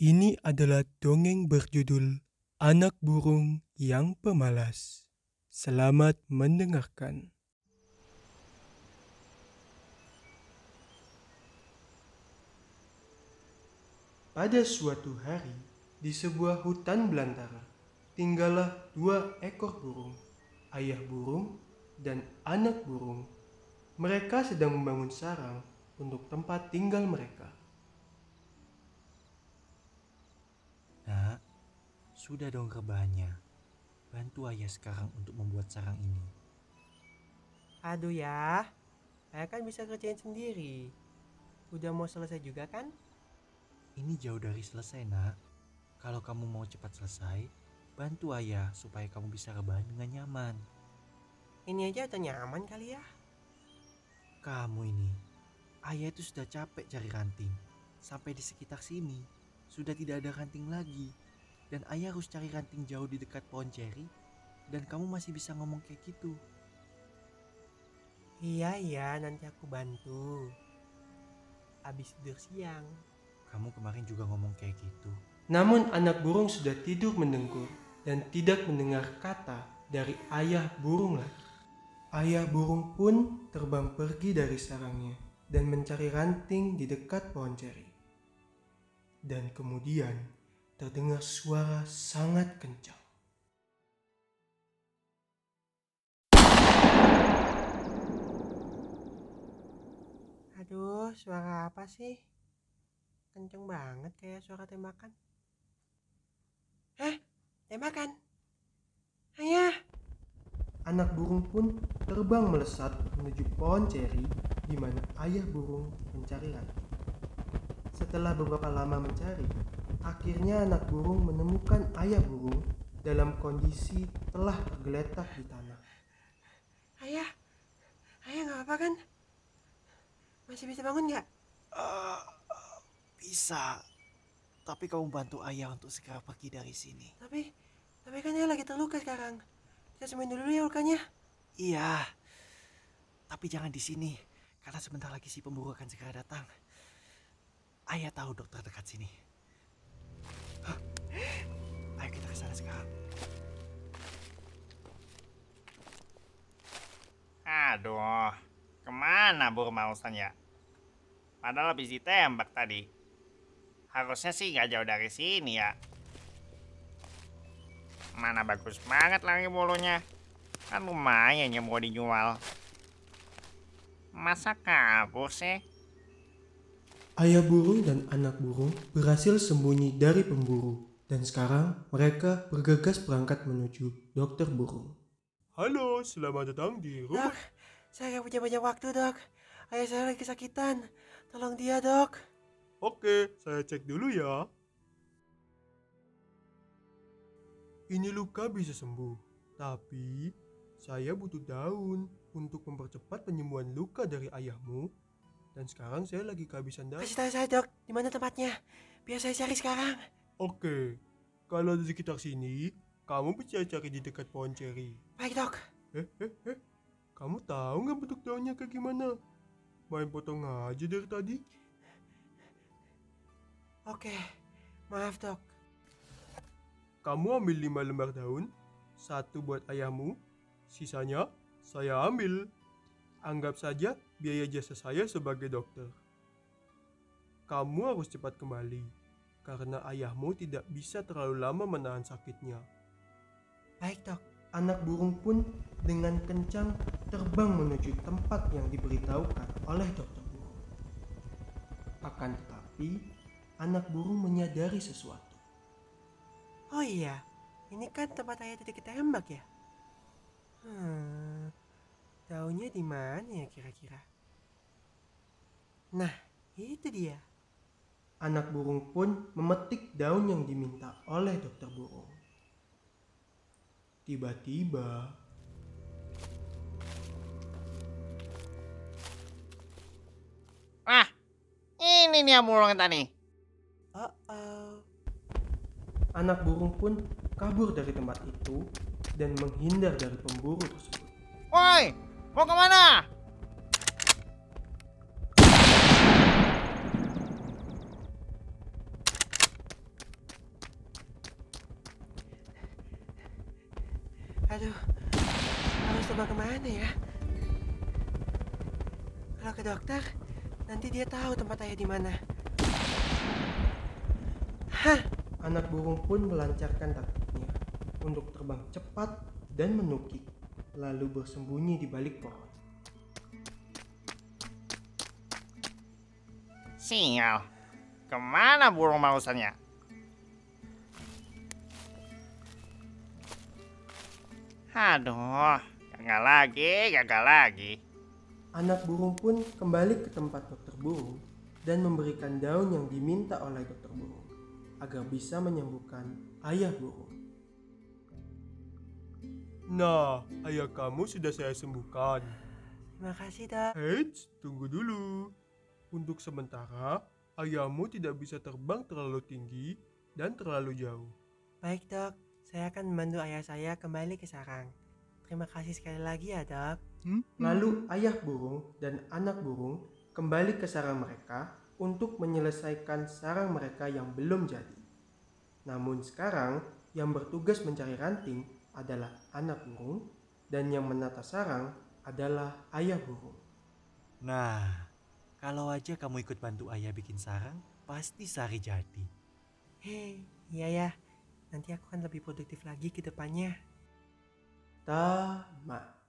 Ini adalah dongeng berjudul Anak Burung yang Pemalas. Selamat mendengarkan. Pada suatu hari, di sebuah hutan belantara, tinggallah dua ekor burung, ayah burung dan anak burung. Mereka sedang membangun sarang untuk tempat tinggal mereka. Nak, sudah dong rebahannya. Bantu ayah sekarang untuk membuat sarang ini. Aduh ya, saya kan bisa kerjain sendiri. Udah mau selesai juga kan? Ini jauh dari selesai, nak. Kalau kamu mau cepat selesai, bantu ayah supaya kamu bisa rebahan dengan nyaman. Ini aja udah nyaman kali ya. Kamu ini, ayah itu sudah capek cari ranting. Sampai di sekitar sini, sudah tidak ada ranting lagi. Dan ayah harus cari ranting jauh di dekat pohon ceri. Dan kamu masih bisa ngomong kayak gitu. Iya iya, nanti aku bantu. Abis tidur siang. Kamu kemarin juga ngomong kayak gitu. Namun anak burung sudah tidur mendengkur dan tidak mendengar kata dari ayah burung lagi. Ayah burung pun terbang pergi dari sarangnya dan mencari ranting di dekat pohon ceri. Dan kemudian terdengar suara sangat kencang. Aduh, suara apa sih? Kenceng banget kayak suara tembakan. Hah? Tembakan? Ayah! Anak burung pun terbang melesat menuju pohon ceri di mana ayah burung mencari ranting. Setelah beberapa lama mencari, akhirnya anak burung menemukan ayah burung dalam kondisi telah tergeletak di tanah. Ayah! Ayah nggak apa kan? Masih bisa bangun nggak? Eh, bisa. Tapi kamu bantu ayah untuk segera pergi dari sini. Tapi, tapi kan ayah lagi terluka sekarang. Kita sembuhin dulu ya lukanya. Iya. Tapi jangan di sini. Karena sebentar lagi si pemburu akan segera datang. Ayah tahu dokter dekat sini. Ayo kita ke sana sekarang. Aduh, ke mana burung mausan ya? Padahal habis ditembak tadi. Harusnya sih nggak jauh dari sini ya. Mana bagus banget lagi bulunya. Kan lumayan yang mau dijual. Masa kabur sih? Ayah burung dan anak burung berhasil sembunyi dari pemburu dan sekarang mereka bergegas berangkat menuju dokter burung. Halo, selamat datang di Dok, saya punya banyak waktu dok. Ayah saya lagi kesakitan. Tolong dia dok. Oke, saya cek dulu ya. Ini luka bisa sembuh, tapi saya butuh daun untuk mempercepat penyembuhan luka dari ayahmu. Dan sekarang saya lagi kehabisan daun. Kasih tahu saya dok, di mana tempatnya? Biar saya cari sekarang. Oke, kalau di sekitar sini, kamu bisa cari di dekat pohon ceri. Baik dok. Eh, eh, eh. Kamu tahu nggak bentuk daunnya kayak gimana? Main potong aja dari tadi. Oke, maaf dok. Kamu ambil lima lembar daun, satu buat ayahmu, sisanya saya ambil. Anggap saja biaya jasa saya sebagai dokter. Kamu harus cepat kembali, karena ayahmu tidak bisa terlalu lama menahan sakitnya. Baik dok. Anak burung pun dengan kencang terbang menuju tempat yang diberitahukan oleh dokter burung. Akan tetapi, anak burung menyadari sesuatu. Oh iya, ini kan tempat ayah tadi ketembak ya? Hmm, daunnya di mana ya kira-kira? Nah, itu dia. Anak burung pun memetik daun yang diminta oleh dokter burung. Tiba-tiba, Wah, ini nih burung tadi. Oh, oh. anak burung pun kabur dari tempat itu dan menghindar dari pemburu tersebut. Woi, Mau ke mana? Aduh, harus coba ke mana ya? Kalau ke dokter, nanti dia tahu tempat ayah di mana. Hah, anak burung pun melancarkan taktiknya untuk terbang cepat dan menukik lalu bersembunyi di balik pohon. Sial. Ke mana burung mausannya? Aduh, gagal lagi, gagal lagi. Anak burung pun kembali ke tempat dokter burung dan memberikan daun yang diminta oleh dokter burung agar bisa menyembuhkan ayah burung. Nah, ayah kamu sudah saya sembuhkan. terima kasih dok. Eits, tunggu dulu. Untuk sementara, ayahmu tidak bisa terbang terlalu tinggi dan terlalu jauh. Baik dok, saya akan membantu ayah saya kembali ke sarang. Terima kasih sekali lagi ya dok. Hmm? Lalu ayah burung dan anak burung kembali ke sarang mereka untuk menyelesaikan sarang mereka yang belum jadi. Namun sekarang yang bertugas mencari ranting adalah anak burung dan yang menata sarang adalah ayah burung. Nah, kalau aja kamu ikut bantu ayah bikin sarang, pasti sari jadi. Hei, iya ya. Nanti aku akan lebih produktif lagi ke depannya. Tamat.